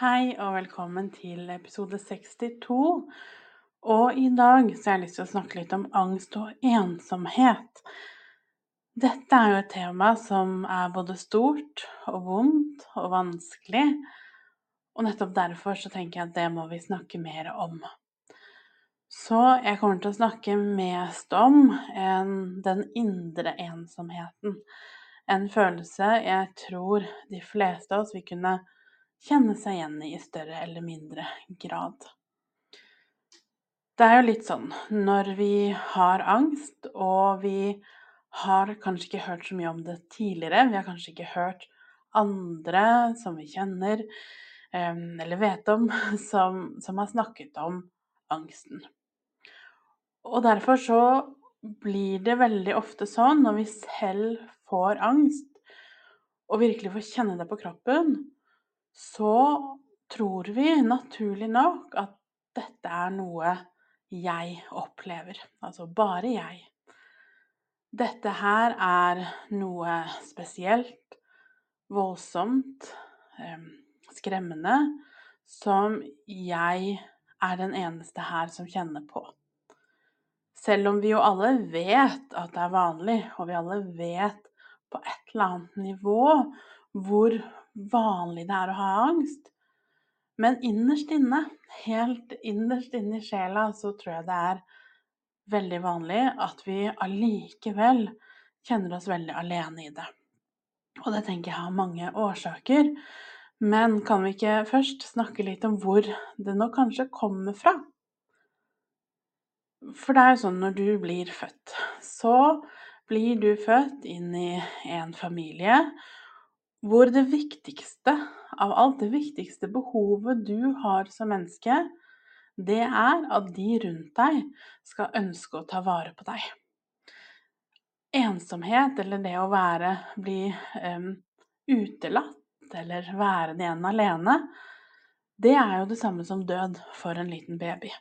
Hei og velkommen til episode 62. Og i dag så har jeg lyst til å snakke litt om angst og ensomhet. Dette er jo et tema som er både stort og vondt og vanskelig. Og nettopp derfor så tenker jeg at det må vi snakke mer om. Så jeg kommer til å snakke mest om en, den indre ensomheten. En følelse jeg tror de fleste av oss vil kunne kjenne seg igjen i i større eller mindre grad. Det er jo litt sånn når vi har angst, og vi har kanskje ikke hørt så mye om det tidligere, vi har kanskje ikke hørt andre som vi kjenner eller vet om, som, som har snakket om angsten. Og derfor så blir det veldig ofte sånn når vi selv får angst, og virkelig får kjenne det på kroppen, så tror vi naturlig nok at dette er noe jeg opplever. Altså bare jeg. Dette her er noe spesielt, voldsomt, skremmende, som jeg er den eneste her som kjenner på. Selv om vi jo alle vet at det er vanlig, og vi alle vet på et eller annet nivå hvor vanlig det er å ha angst. Men innerst inne, helt innerst inne i sjela, så tror jeg det er veldig vanlig at vi allikevel kjenner oss veldig alene i det. Og det tenker jeg har mange årsaker. Men kan vi ikke først snakke litt om hvor det nå kanskje kommer fra? For det er jo sånn når du blir født, så blir du født inn i en familie hvor det viktigste av alt, det viktigste behovet du har som menneske, det er at de rundt deg skal ønske å ta vare på deg. Ensomhet, eller det å være, bli um, utelatt, eller være igjen alene, det er jo det samme som død for en liten baby.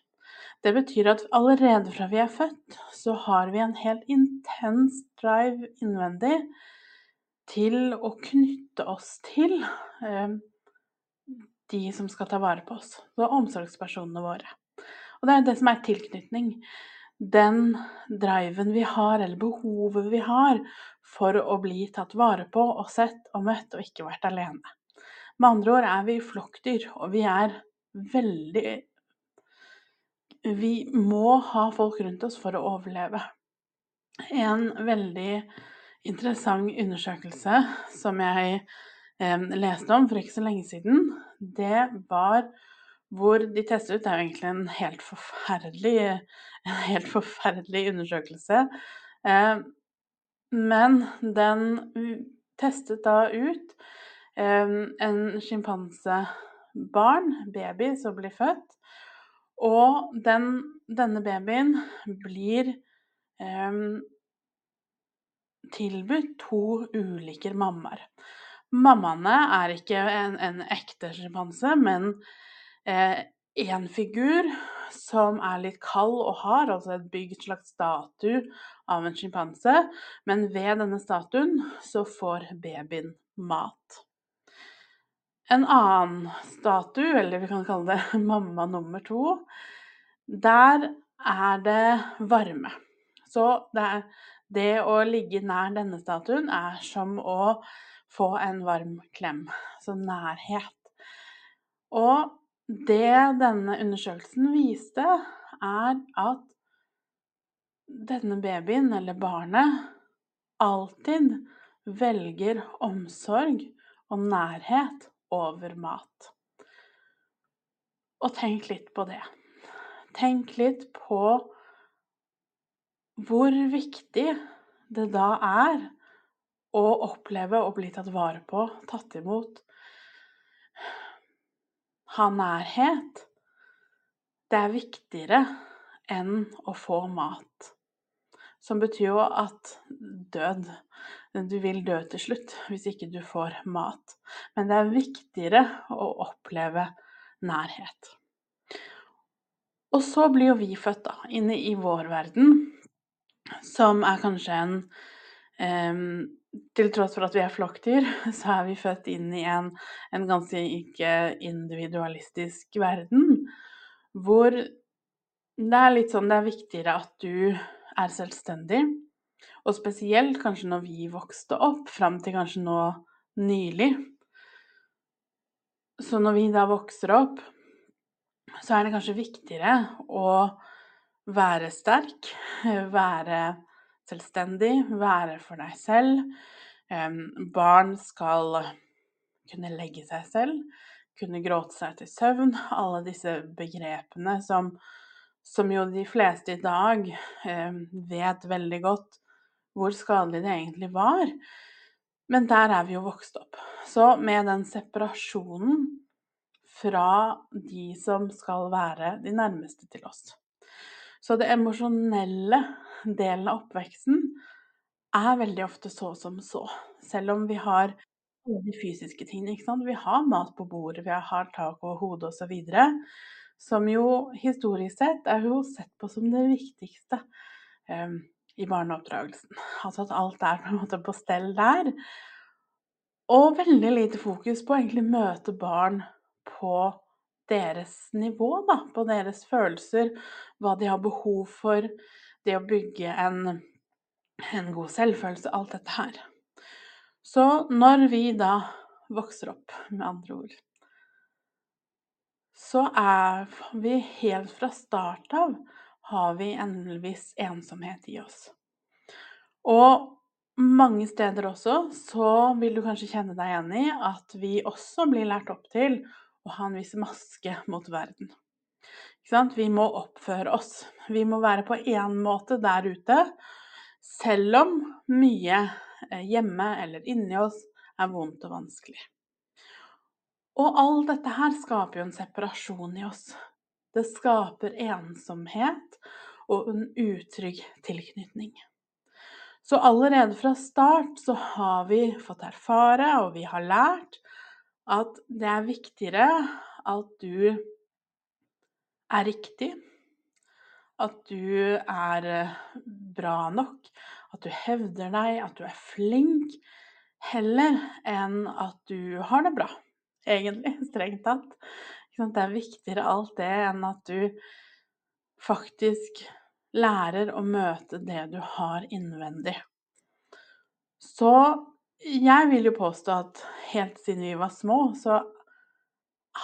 Det betyr at allerede fra vi er født, så har vi en helt intens drive innvendig til å knytte oss til eh, de som skal ta vare på oss, og omsorgspersonene våre. Og det er det som er tilknytning. Den driven vi har, eller behovet vi har, for å bli tatt vare på og sett og møtt og ikke vært alene. Med andre ord er vi flokkdyr, og vi er veldig Vi må ha folk rundt oss for å overleve. En veldig interessant undersøkelse som jeg eh, leste om for ikke så lenge siden. Det var hvor de testet ut Det er jo egentlig en helt forferdelig, en helt forferdelig undersøkelse. Eh, men den testet da ut eh, en sjimpansebarn, baby, som blir født. Og den, denne babyen blir tilbudt to ulike mammaer. Mammaene er ikke en, en ekte sjimpanse, men eh, figur som er litt kald og hard, altså et bygd slags statue av en sjimpanse. Men ved denne statuen så får babyen mat. En annen statue, eller vi kan kalle det mamma nummer to, der er det varme. Så det er det å ligge nær denne statuen er som å få en varm klem. Så nærhet. Og det denne undersøkelsen viste, er at denne babyen, eller barnet, alltid velger omsorg og nærhet over mat. Og tenk litt på det. Tenk litt på hvor viktig det da er å oppleve å bli tatt vare på, tatt imot, ha nærhet, det er viktigere enn å få mat. Som betyr jo at død Du vil dø til slutt hvis ikke du får mat. Men det er viktigere å oppleve nærhet. Og så blir jo vi født da, inne i vår verden, som er kanskje en um, Til tross for at vi er flokkdyr, så er vi født inn i en, en ganske ikke individualistisk verden, hvor det er litt sånn det er viktigere at du er selvstendig, og spesielt kanskje når vi vokste opp, fram til kanskje nå nylig. Så når vi da vokser opp, så er det kanskje viktigere å være sterk, være selvstendig, være for deg selv. Barn skal kunne legge seg selv, kunne gråte seg til søvn. Alle disse begrepene som som jo de fleste i dag vet veldig godt hvor skadelig det egentlig var. Men der er vi jo vokst opp. Så med den separasjonen fra de som skal være de nærmeste til oss. Så det emosjonelle delen av oppveksten er veldig ofte så som så. Selv om vi har de fysiske tingene. ikke sant? Vi har mat på bordet, vi har tak over hodet osv som jo historisk sett er jo sett på som det viktigste um, i barneoppdragelsen. Altså at alt er på en måte på stell der. Og veldig lite fokus på å egentlig møte barn på deres nivå, da. På deres følelser, hva de har behov for, det å bygge en, en god selvfølelse, alt dette her. Så når vi da vokser opp, med andre ord, så er vi helt fra start av har vi en viss ensomhet i oss. Og mange steder også så vil du kanskje kjenne deg igjen i at vi også blir lært opp til å ha en viss maske mot verden. Vi må oppføre oss. Vi må være på én måte der ute, selv om mye eh, hjemme eller inni oss er vondt og vanskelig. Og alt dette her skaper jo en separasjon i oss. Det skaper ensomhet og en utrygg tilknytning. Så allerede fra start så har vi fått erfare, og vi har lært, at det er viktigere at du er riktig, at du er eh, bra nok, at du hevder deg, at du er flink, heller enn at du har det bra egentlig, strengt tatt. Det er viktigere alt det enn at du faktisk lærer å møte det du har innvendig. Så jeg vil jo påstå at helt siden vi var små, så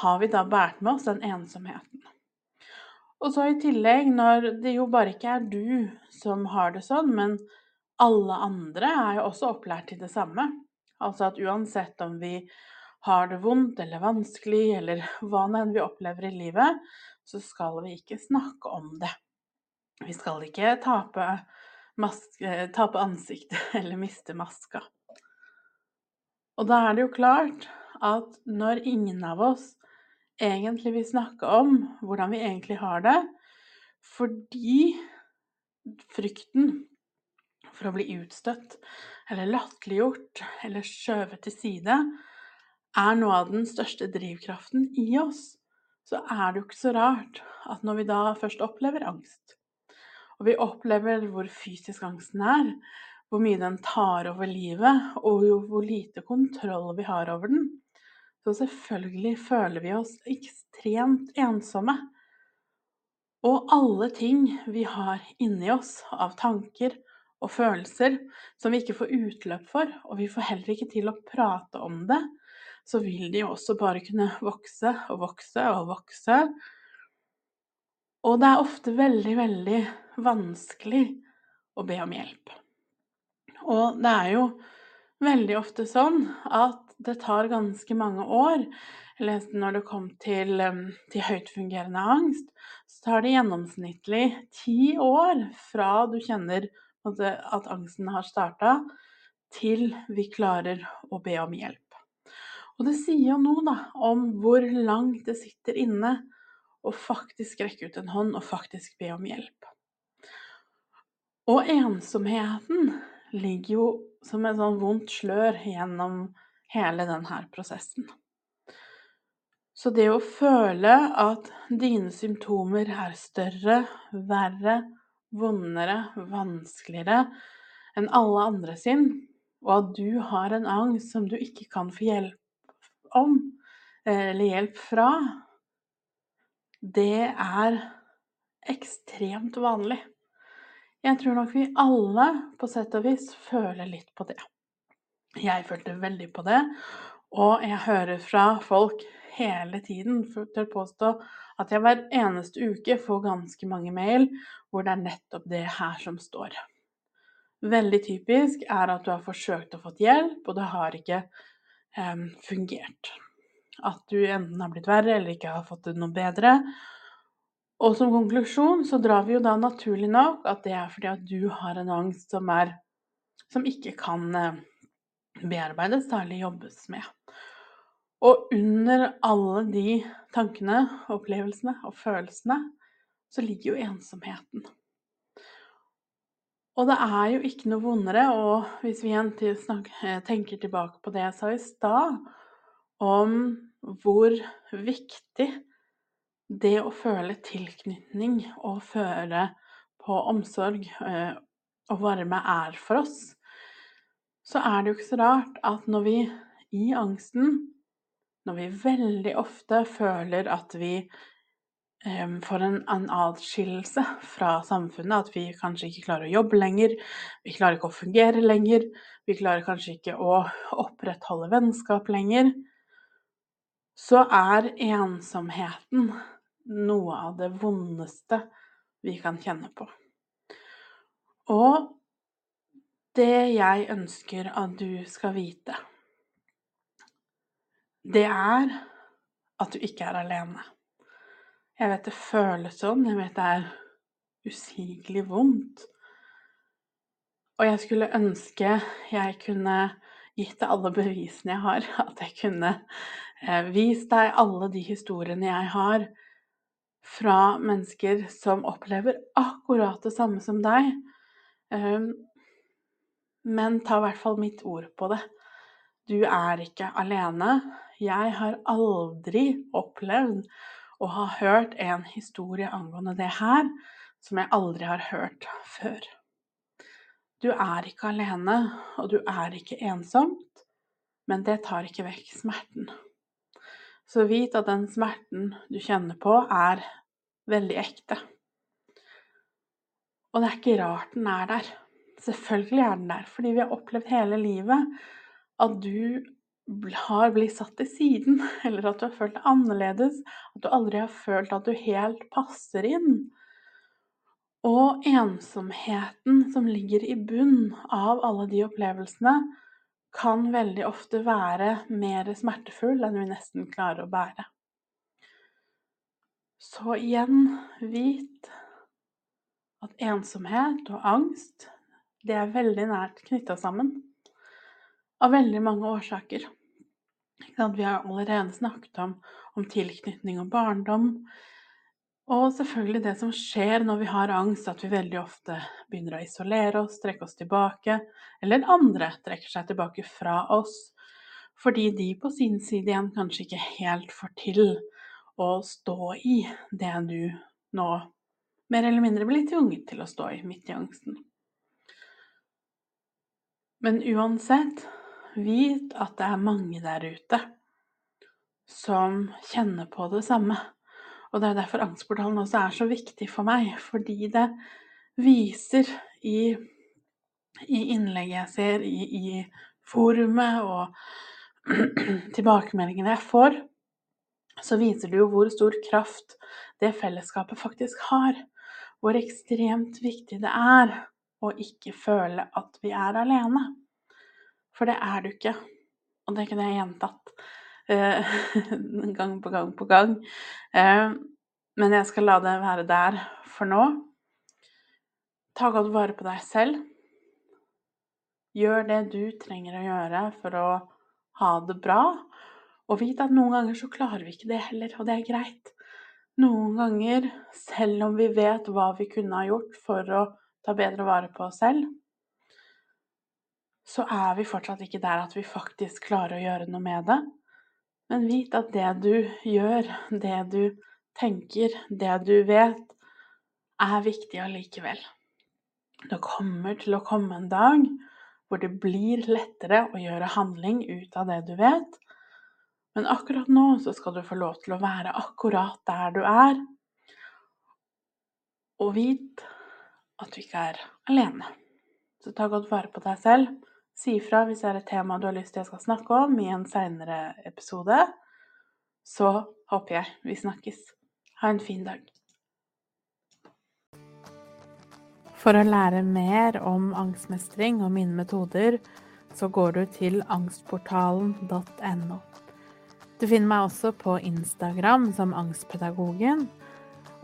har vi da båret med oss den ensomheten. Og så i tillegg, når det jo bare ikke er du som har det sånn, men alle andre er jo også opplært til det samme. Altså at uansett om vi har det vondt eller vanskelig, eller hva nå enn vi opplever i livet, så skal vi ikke snakke om det. Vi skal ikke tape, maske, tape ansiktet eller miste maska. Og da er det jo klart at når ingen av oss egentlig vil snakke om hvordan vi egentlig har det, fordi frykten for å bli utstøtt eller latterliggjort eller skjøvet til side er noe av den største drivkraften i oss, så er det jo ikke så rart at når vi da først opplever angst, og vi opplever hvor fysisk angsten er, hvor mye den tar over livet, og hvor lite kontroll vi har over den, så selvfølgelig føler vi oss ekstremt ensomme. Og alle ting vi har inni oss av tanker og følelser som vi ikke får utløp for, og vi får heller ikke til å prate om det, så vil de også bare kunne vokse og vokse og vokse. Og det er ofte veldig, veldig vanskelig å be om hjelp. Og det er jo veldig ofte sånn at det tar ganske mange år. Jeg leste når det kom til, til høytfungerende angst, så tar det gjennomsnittlig ti år fra du kjenner at angsten har starta, til vi klarer å be om hjelp. Og det sier jo noe da, om hvor langt det sitter inne, å faktisk rekke ut en hånd og faktisk be om hjelp. Og ensomheten ligger jo som et sånn vondt slør gjennom hele denne prosessen. Så det å føle at dine symptomer er større, verre, vondere, vanskeligere enn alle andre sin, og at du har en angst som du ikke kan få hjelp om, eller hjelp fra, det er ekstremt vanlig. Jeg tror nok vi alle på sett og vis føler litt på det. Jeg følte veldig på det, og jeg hører fra folk hele tiden til å påstå at jeg hver eneste uke får ganske mange mail hvor det er nettopp det her som står. Veldig typisk er at du har forsøkt å få hjelp, og det har ikke eh, fungert. At du enten har blitt verre eller ikke har fått det noe bedre. Og som konklusjon så drar vi jo da naturlig nok at det er fordi at du har en angst som er som ikke kan bearbeides særlig jobbes med. Og under alle de tankene, opplevelsene og følelsene så ligger jo ensomheten. Og det er jo ikke noe vondere, og hvis vi igjen eh, tenker tilbake på det jeg sa i stad, om hvor viktig det å føle tilknytning og føle på omsorg eh, og varme er for oss, så er det jo ikke så rart at når vi i angsten når vi veldig ofte føler at vi um, får en, en atskillelse fra samfunnet, at vi kanskje ikke klarer å jobbe lenger, vi klarer ikke å fungere lenger, vi klarer kanskje ikke å opprettholde vennskap lenger, så er ensomheten noe av det vondeste vi kan kjenne på. Og det jeg ønsker at du skal vite det er at du ikke er alene. Jeg vet det føles sånn, jeg vet det er usigelig vondt. Og jeg skulle ønske jeg kunne gitt deg alle bevisene jeg har, at jeg kunne eh, vist deg alle de historiene jeg har fra mennesker som opplever akkurat det samme som deg. Ehm, men ta i hvert fall mitt ord på det. Du er ikke alene. Jeg har aldri opplevd å ha hørt en historie angående det her som jeg aldri har hørt før. Du er ikke alene, og du er ikke ensomt, men det tar ikke vekk smerten. Så vit at den smerten du kjenner på, er veldig ekte. Og det er ikke rart den er der. Selvfølgelig er den der, fordi vi har opplevd hele livet at du har blitt satt til siden, eller at du har følt deg annerledes, at du aldri har følt at du helt passer inn. Og ensomheten som ligger i bunn av alle de opplevelsene, kan veldig ofte være mer smertefull enn vi nesten klarer å bære. Så igjen, vit at ensomhet og angst, det er veldig nært knytta sammen. Av veldig mange årsaker. Vi har allerede snakket om, om tilknytning og barndom. Og selvfølgelig det som skjer når vi har angst, at vi veldig ofte begynner å isolere oss, trekke oss tilbake, eller andre trekker seg tilbake fra oss. Fordi de på sin side igjen kanskje ikke helt får til å stå i det du nå mer eller mindre blir tvunget til å stå i midt i angsten. Men uansett vit at det er mange der ute som kjenner på det samme. Og det er derfor Angstportalen også er så viktig for meg, fordi det viser i, i innlegget jeg ser i, i forumet og tilbakemeldingene jeg får, så viser det jo hvor stor kraft det fellesskapet faktisk har. Hvor ekstremt viktig det er å ikke føle at vi er alene. For det er du ikke. Og det kunne jeg gjentatt gang på gang på gang. Eh, men jeg skal la det være der for nå. Ta godt vare på deg selv. Gjør det du trenger å gjøre for å ha det bra. Og vit at noen ganger så klarer vi ikke det heller, og det er greit. Noen ganger, selv om vi vet hva vi kunne ha gjort for å ta bedre vare på oss selv, så er vi fortsatt ikke der at vi faktisk klarer å gjøre noe med det. Men vit at det du gjør, det du tenker, det du vet, er viktig allikevel. Det kommer til å komme en dag hvor det blir lettere å gjøre handling ut av det du vet. Men akkurat nå så skal du få lov til å være akkurat der du er. Og vit at du ikke er alene. Så ta godt vare på deg selv. Si ifra hvis det er et tema du har lyst til jeg skal snakke om i en seinere episode. Så håper jeg vi snakkes. Ha en fin dag. For å lære mer om angstmestring og mine metoder, så går du til angstportalen.no. Du finner meg også på Instagram som Angstpedagogen,